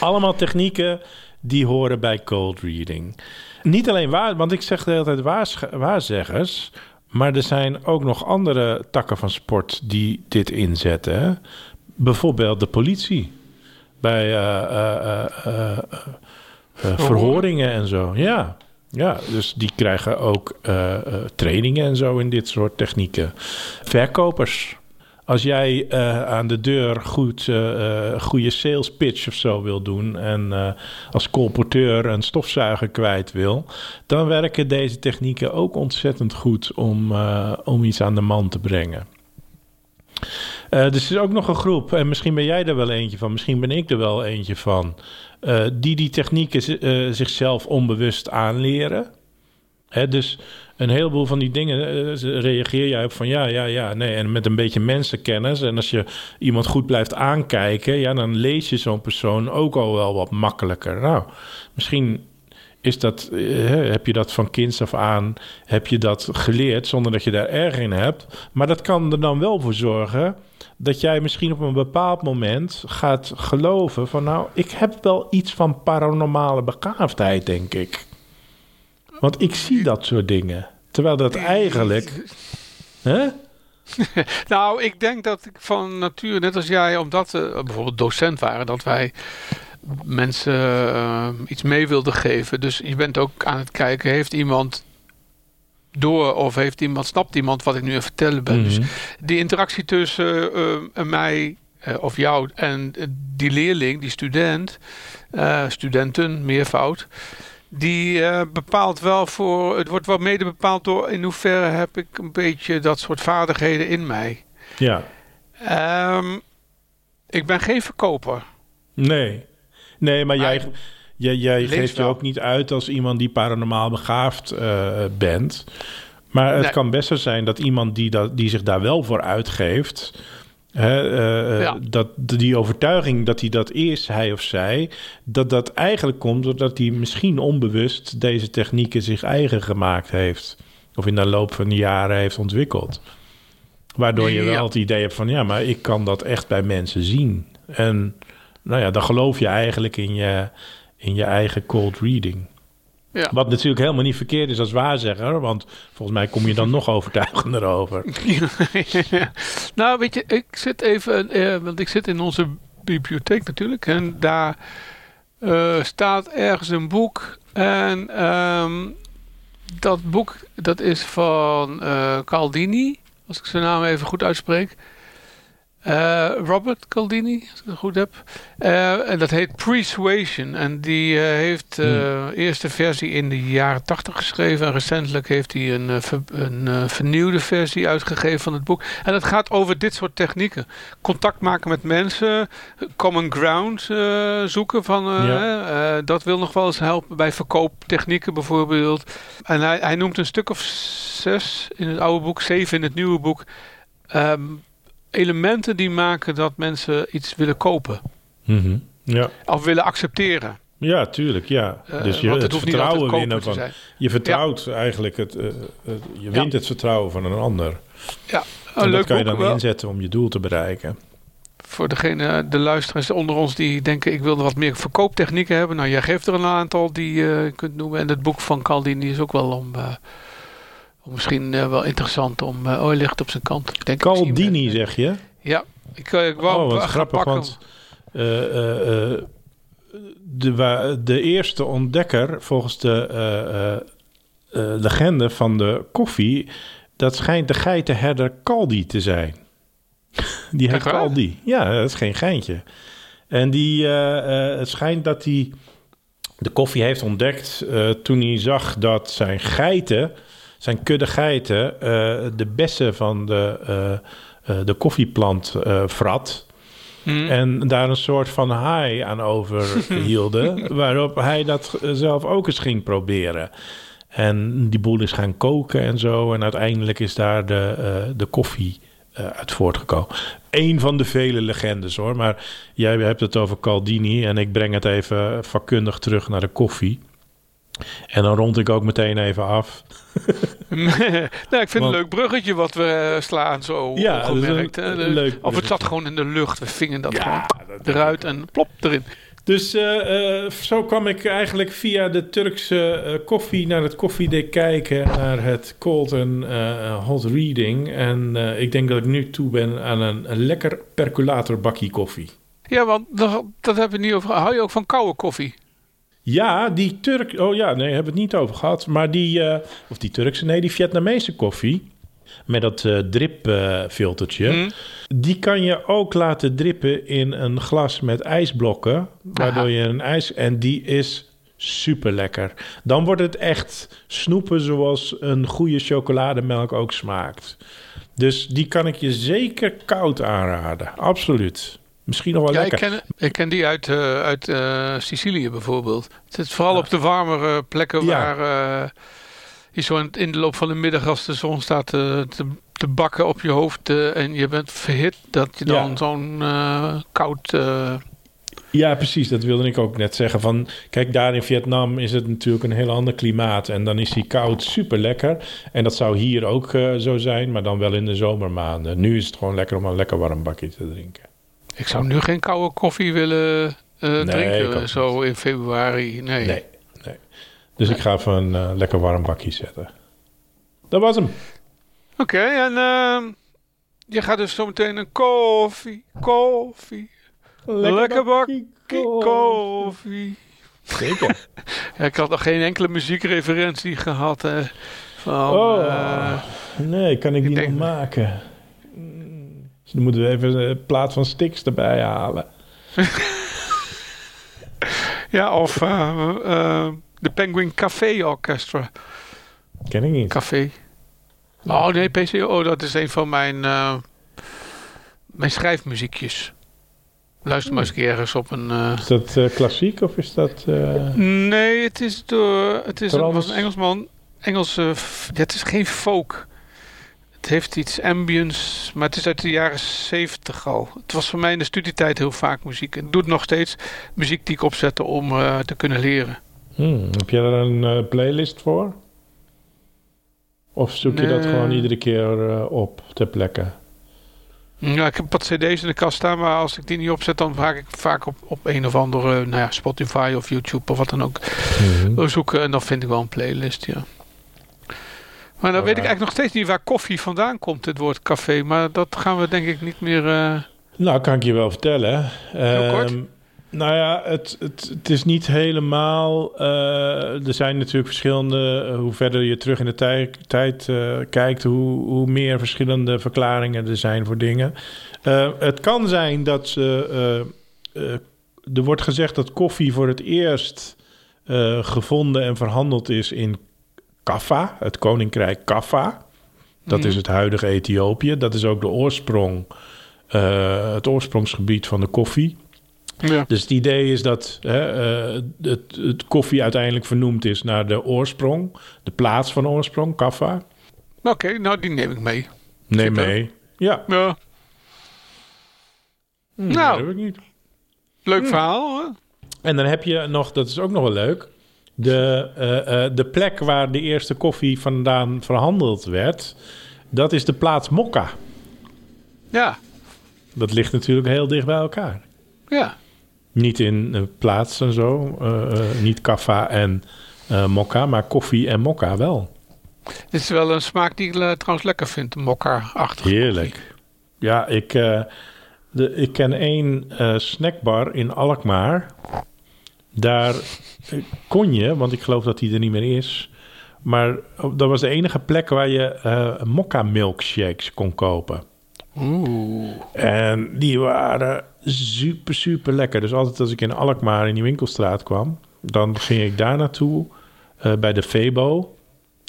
Allemaal technieken die horen bij cold reading. Niet alleen waar, want ik zeg de hele tijd waars, waarzeggers. Maar er zijn ook nog andere takken van sport die dit inzetten. Bijvoorbeeld de politie. Bij uh, uh, verhoringen en zo. Ja. ja, dus die krijgen ook uh, uh, trainingen en zo in dit soort technieken. Verkopers. Als jij uh, aan de deur goed goede sales pitch of zo wil doen en als colporteur een stofzuiger kwijt wil, dan werken deze technieken ook ontzettend goed om, om iets aan de man te brengen. Uh, dus er is ook nog een groep, en misschien ben jij er wel eentje van, misschien ben ik er wel eentje van, uh, die die technieken uh, zichzelf onbewust aanleren. Hè, dus een heleboel van die dingen reageer jij op van ja, ja, ja, nee. En met een beetje mensenkennis. En als je iemand goed blijft aankijken, ja, dan lees je zo'n persoon ook al wel wat makkelijker. Nou, misschien is dat, eh, heb je dat van kinds af aan, heb je dat geleerd zonder dat je daar erg in hebt. Maar dat kan er dan wel voor zorgen dat jij misschien op een bepaald moment gaat geloven van nou, ik heb wel iets van paranormale begaafdheid, denk ik. Want ik zie dat soort dingen. Terwijl dat eigenlijk. Hè? Nou, ik denk dat ik van nature, net als jij, omdat we bijvoorbeeld docent waren, dat wij mensen eh, iets mee wilden geven. Dus je bent ook aan het kijken, heeft iemand door of heeft iemand, snapt iemand wat ik nu aan het vertellen ben. Dus Mhm. die interactie tussen eh, mij eh, of jou en die leerling, die student, studenten, meervoud, die bepaalt wel voor, het wordt wel mede bepaald door in hoeverre heb ik een beetje dat soort vaardigheden in mij. Ja. Ehm, ik ben geen verkoper. Nee. Nee, maar jij, jij, jij geeft je wel. ook niet uit als iemand die paranormaal begaafd eh, bent. Maar het Nee. kan best zo zijn dat iemand die, dat, die zich daar wel voor uitgeeft. Hè, eh, eh, Ja. dat die overtuiging dat hij dat is, hij of zij, dat dat eigenlijk komt doordat hij misschien onbewust deze technieken zich eigen gemaakt heeft. Of in de loop van de jaren heeft ontwikkeld. Waardoor je wel Ja. het idee hebt van ja, maar ik kan dat echt bij mensen zien. En nou ja, dan geloof je eigenlijk in je, in je eigen cold reading. Ja. Wat natuurlijk helemaal niet verkeerd is als waarzegger, want volgens mij kom je dan nog overtuigender over. nou, weet je, ik zit even, eh, want ik zit in onze bibliotheek natuurlijk. En daar eh, staat ergens een boek. En ehm, dat boek, dat is van eh, Caldini, als ik zijn naam even goed uitspreek. Eh, Robert Caldini, als ik het goed heb. Eh, en dat heet Persuasion. En die eh, heeft de eerste versie in de jaren tachtig geschreven. En recentelijk heeft hij een, ver- een vernieuwde versie uitgegeven van het boek. En het gaat over dit soort technieken. Contact maken met mensen. Common ground zoeken. Van, Ja. dat wil nog wel eens helpen bij verkooptechnieken bijvoorbeeld. En hij, hij noemt een stuk of zes in het oude boek. Zeven in het nieuwe boek. Ehm, elementen die maken dat mensen iets willen kopen. Mhm. Ja. Of willen accepteren. ja, tuurlijk, ja. Eh, dus je het vertrouwen winnen van... Je vertrouwt eigenlijk het... eh, je wint het vertrouwen van een ander. Ja, en een dat leuk kan je dan wel. inzetten om je doel te bereiken. Voor degene, de luisteraars onder ons die denken... ik wil wat meer verkooptechnieken hebben. Nou, jij geeft er een aantal die je eh, kunt noemen. En het boek van Caldini is ook wel om... eh, misschien eh, wel interessant om... eh, oh, ligt op zijn kant. Ik denk, Caldini, net. zeg je? Ja, ik, eh, ik wou Oh, wat grappig, pakken. want eh, eh, eh, de, de eerste ontdekker volgens de eh, eh, eh, legende van de koffie... dat schijnt de geitenherder Caldi te zijn. Die heet? Caldi. Ja, dat is geen geintje. En die, eh, eh, het schijnt dat hij de koffie heeft ontdekt... eh, toen hij zag dat zijn geiten, zijn kudde geiten... eh, de bessen van de, eh, eh, de koffieplant vrat... Hm. En daar een soort van high aan overhielden. waarop hij dat zelf ook eens ging proberen. En die boel is gaan koken en zo. En uiteindelijk is daar de, de koffie uit voortgekomen. Eén van de vele legendes hoor. Maar jij hebt het over Caldini. En ik breng het even vakkundig terug naar de koffie. En dan rond ik ook meteen even af. nou, ik vind het Want- een leuk bruggetje wat we eh, slaan zo Ja, een leuk of het zat gewoon in de lucht. We vingen dat gewoon dat- eruit en plop erin. Dus eh, eh, zo kwam ik eigenlijk via de Turkse koffie naar het koffiedek kijken, naar het cold eh, hot reading. En ik denk dat ik nu toe ben aan een, een lekker percolator bakkie koffie. Ja, want dat, dat hebben we niet over. Hou je ook van koude koffie? Ja, die Turk... Oh ja, nee, hebben we het niet over gehad. Maar die... eh, of die Turkse, nee, die Vietnamese koffie... met dat eh dripfiltertje... Hm? Die kan je ook laten drippen in een glas met ijsblokken. Waardoor Aha. je een ijs... En die is super lekker. Dan wordt het echt snoepen zoals een goede chocolademelk ook smaakt. Dus die kan ik je zeker koud aanraden. Absoluut. Misschien nog wel Ja, ik lekker. ken, ik ken die uit, eh, uit eh, Sicilië bijvoorbeeld. Het zit vooral op de warmere plekken Ja. waar eh, je zo in, de loop van de middag als de zon staat te, te bakken op je hoofd en je bent verhit, dat je dan zo'n koud Ja, precies. Dat wilde ik ook net zeggen. Van, kijk, daar in Vietnam is het natuurlijk een heel ander klimaat. En dan is die koud super lekker. En dat zou hier ook zo zijn, maar dan wel in de zomermaanden. Nu is het gewoon lekker om een lekker warm bakje te drinken. Ik zou nu geen koude koffie willen eh, drinken zo in februari. Nee. Nee, nee. Dus ik ga even een eh, lekker warm bakje zetten. Dat was hem. Oké, en ehm, je gaat dus zometeen een koffie, koffie, lekker, bakje koffie. Zeker. Ja, ik had nog geen enkele muziekreferentie gehad. van, Oh. eh, nee, kan ik die denk- nog maken? Dus dan moeten we even een plaat van Stix erbij halen. ja, of eh, eh, de Penguin Café Orchestra. Ken ik niet. Café. Oh nee, PCO, dat is een van mijn, eh, mijn schrijfmuziekjes. Luister maar eens een keer ergens op een... Is dat klassiek of is dat... Nee, het is door. Het is een, was een Engelsman. Engelse. Ja, het is geen folk. Het heeft iets ambience, maar het is uit de jaren 70 al. Het was voor mij in de studietijd heel vaak muziek. En ik doe het nog steeds. Muziek die ik opzette om eh, te kunnen leren. hmm, heb je er een eh, playlist voor? Of zoek je dat gewoon iedere keer eh, op ter plekke? Ja, ik heb wat cd's in de kast staan, maar als ik die niet opzet, dan vaak ik vaak op, op een of andere, nou ja, Spotify of YouTube of wat dan ook Mhm. zoeken. En dan vind ik wel een playlist, ja. Maar dan weet ik eigenlijk nog steeds niet waar koffie vandaan komt, het woord café. Maar dat gaan we denk ik niet meer... eh, Nou, kan ik je wel vertellen. Heel kort. Ehm, nou ja, het, het, het is niet helemaal. eh, er zijn natuurlijk verschillende. eh, hoe verder je terug in de tij- tijd kijkt, hoe, hoe meer verschillende verklaringen er zijn voor dingen. Het kan zijn dat ze. er wordt gezegd dat koffie voor het eerst gevonden en verhandeld is in Kaffa, het koninkrijk Kaffa. Dat Mhm. is het huidige Ethiopië. Dat is ook de oorsprong, eh, het oorsprongsgebied van de koffie. ja. Dus het idee is dat hè, eh, het, het koffie uiteindelijk vernoemd is naar de oorsprong, de plaats van oorsprong, Kaffa. Oké, nou die neem ik mee. Neem mee. Ja, Ja, Hm, Nou. dat heb ik niet. leuk verhaal. Hè? En dan heb je nog, dat is ook nog wel leuk, de, eh, eh, de plek waar de eerste koffie vandaan verhandeld werd. Dat is de plaats Mokka. Ja, Dat ligt natuurlijk heel dicht bij elkaar. ja. Niet in eh, plaats en zo. niet kaffa en mokka, maar koffie en mokka wel. Dit is wel een smaak die ik trouwens lekker vind. Mokka-achtig. Heerlijk. Ja, ik, de, ik ken één snackbar in Alkmaar. Daar kon je, want ik geloof dat die er niet meer is. Maar dat was de enige plek waar je eh mokka milkshakes kon kopen. Oeh. En die waren super, super lekker. Dus altijd als ik in Alkmaar in die winkelstraat kwam, dan ging ik daar naartoe eh, bij de Febo.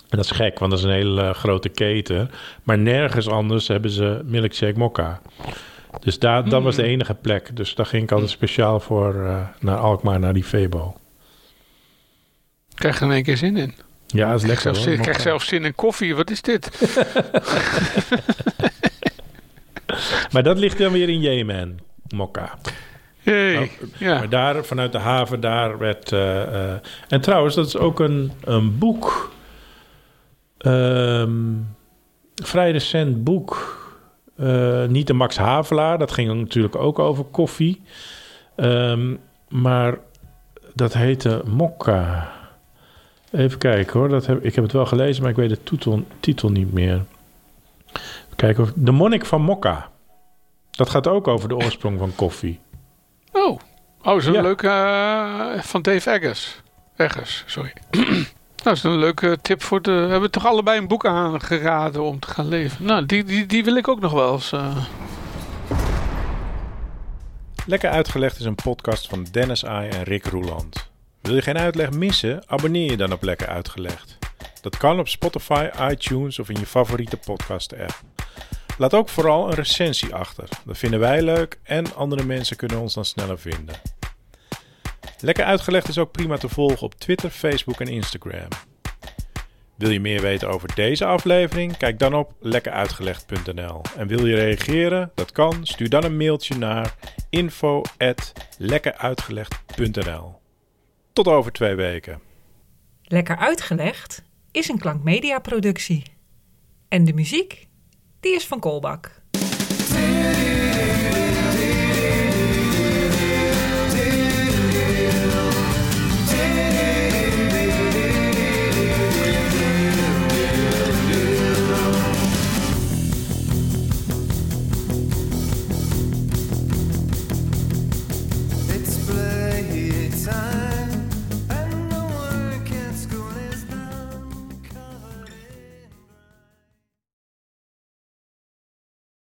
En dat is gek, want dat is een hele eh, grote keten. Maar nergens anders hebben ze milkshake mokka. Dus daar, dat was de enige plek. Dus daar ging ik altijd speciaal voor eh, naar Alkmaar, naar die Febo. Krijg er in één keer zin in. Ja, is Ik lekker zin- ik krijg mokka. zelfs zin in koffie. Wat is dit? Maar dat ligt dan weer in Jemen, mokka. Hey. Nou, ja. Maar daar, vanuit de haven, daar werd... eh, eh, en trouwens, dat is ook een, een boek. Ehm, vrij recent boek. Eh, niet de Max Havelaar. Dat ging natuurlijk ook over koffie. Ehm, maar dat heette Mokka. Even kijken hoor. Dat heb, ik heb het wel gelezen, maar ik weet de titel, titel niet meer. Even kijken of... De Monnik van Mokka. Dat gaat ook over de oorsprong van koffie. Oh. Oh, een Ja. leuke... eh, van Dave Eggers. Eggers, sorry. Nou, dat is een leuke tip voor de... We hebben toch allebei een boek aangeraden om te gaan leven. Nou, die, die, die wil ik ook nog wel eens... eh, Lekker Uitgelegd is een podcast van Dennis Ai en Rick Roeland. Wil je geen uitleg missen? Abonneer je dan op Lekker Uitgelegd. Dat kan op Spotify, iTunes of in je favoriete podcast-app. Laat ook vooral een recensie achter. Dat vinden wij leuk en andere mensen kunnen ons dan sneller vinden. Lekker Uitgelegd is ook prima te volgen op Twitter, Facebook en Instagram. Wil je meer weten over deze aflevering? Kijk dan op lekkeruitgelegd.nl. En wil je reageren? Dat kan. Stuur dan een mailtje naar info@lekkeruitgelegd.nl. Tot over twee weken. Lekker uitgelegd is een klankmedia productie. En de muziek, die is van Kolbak.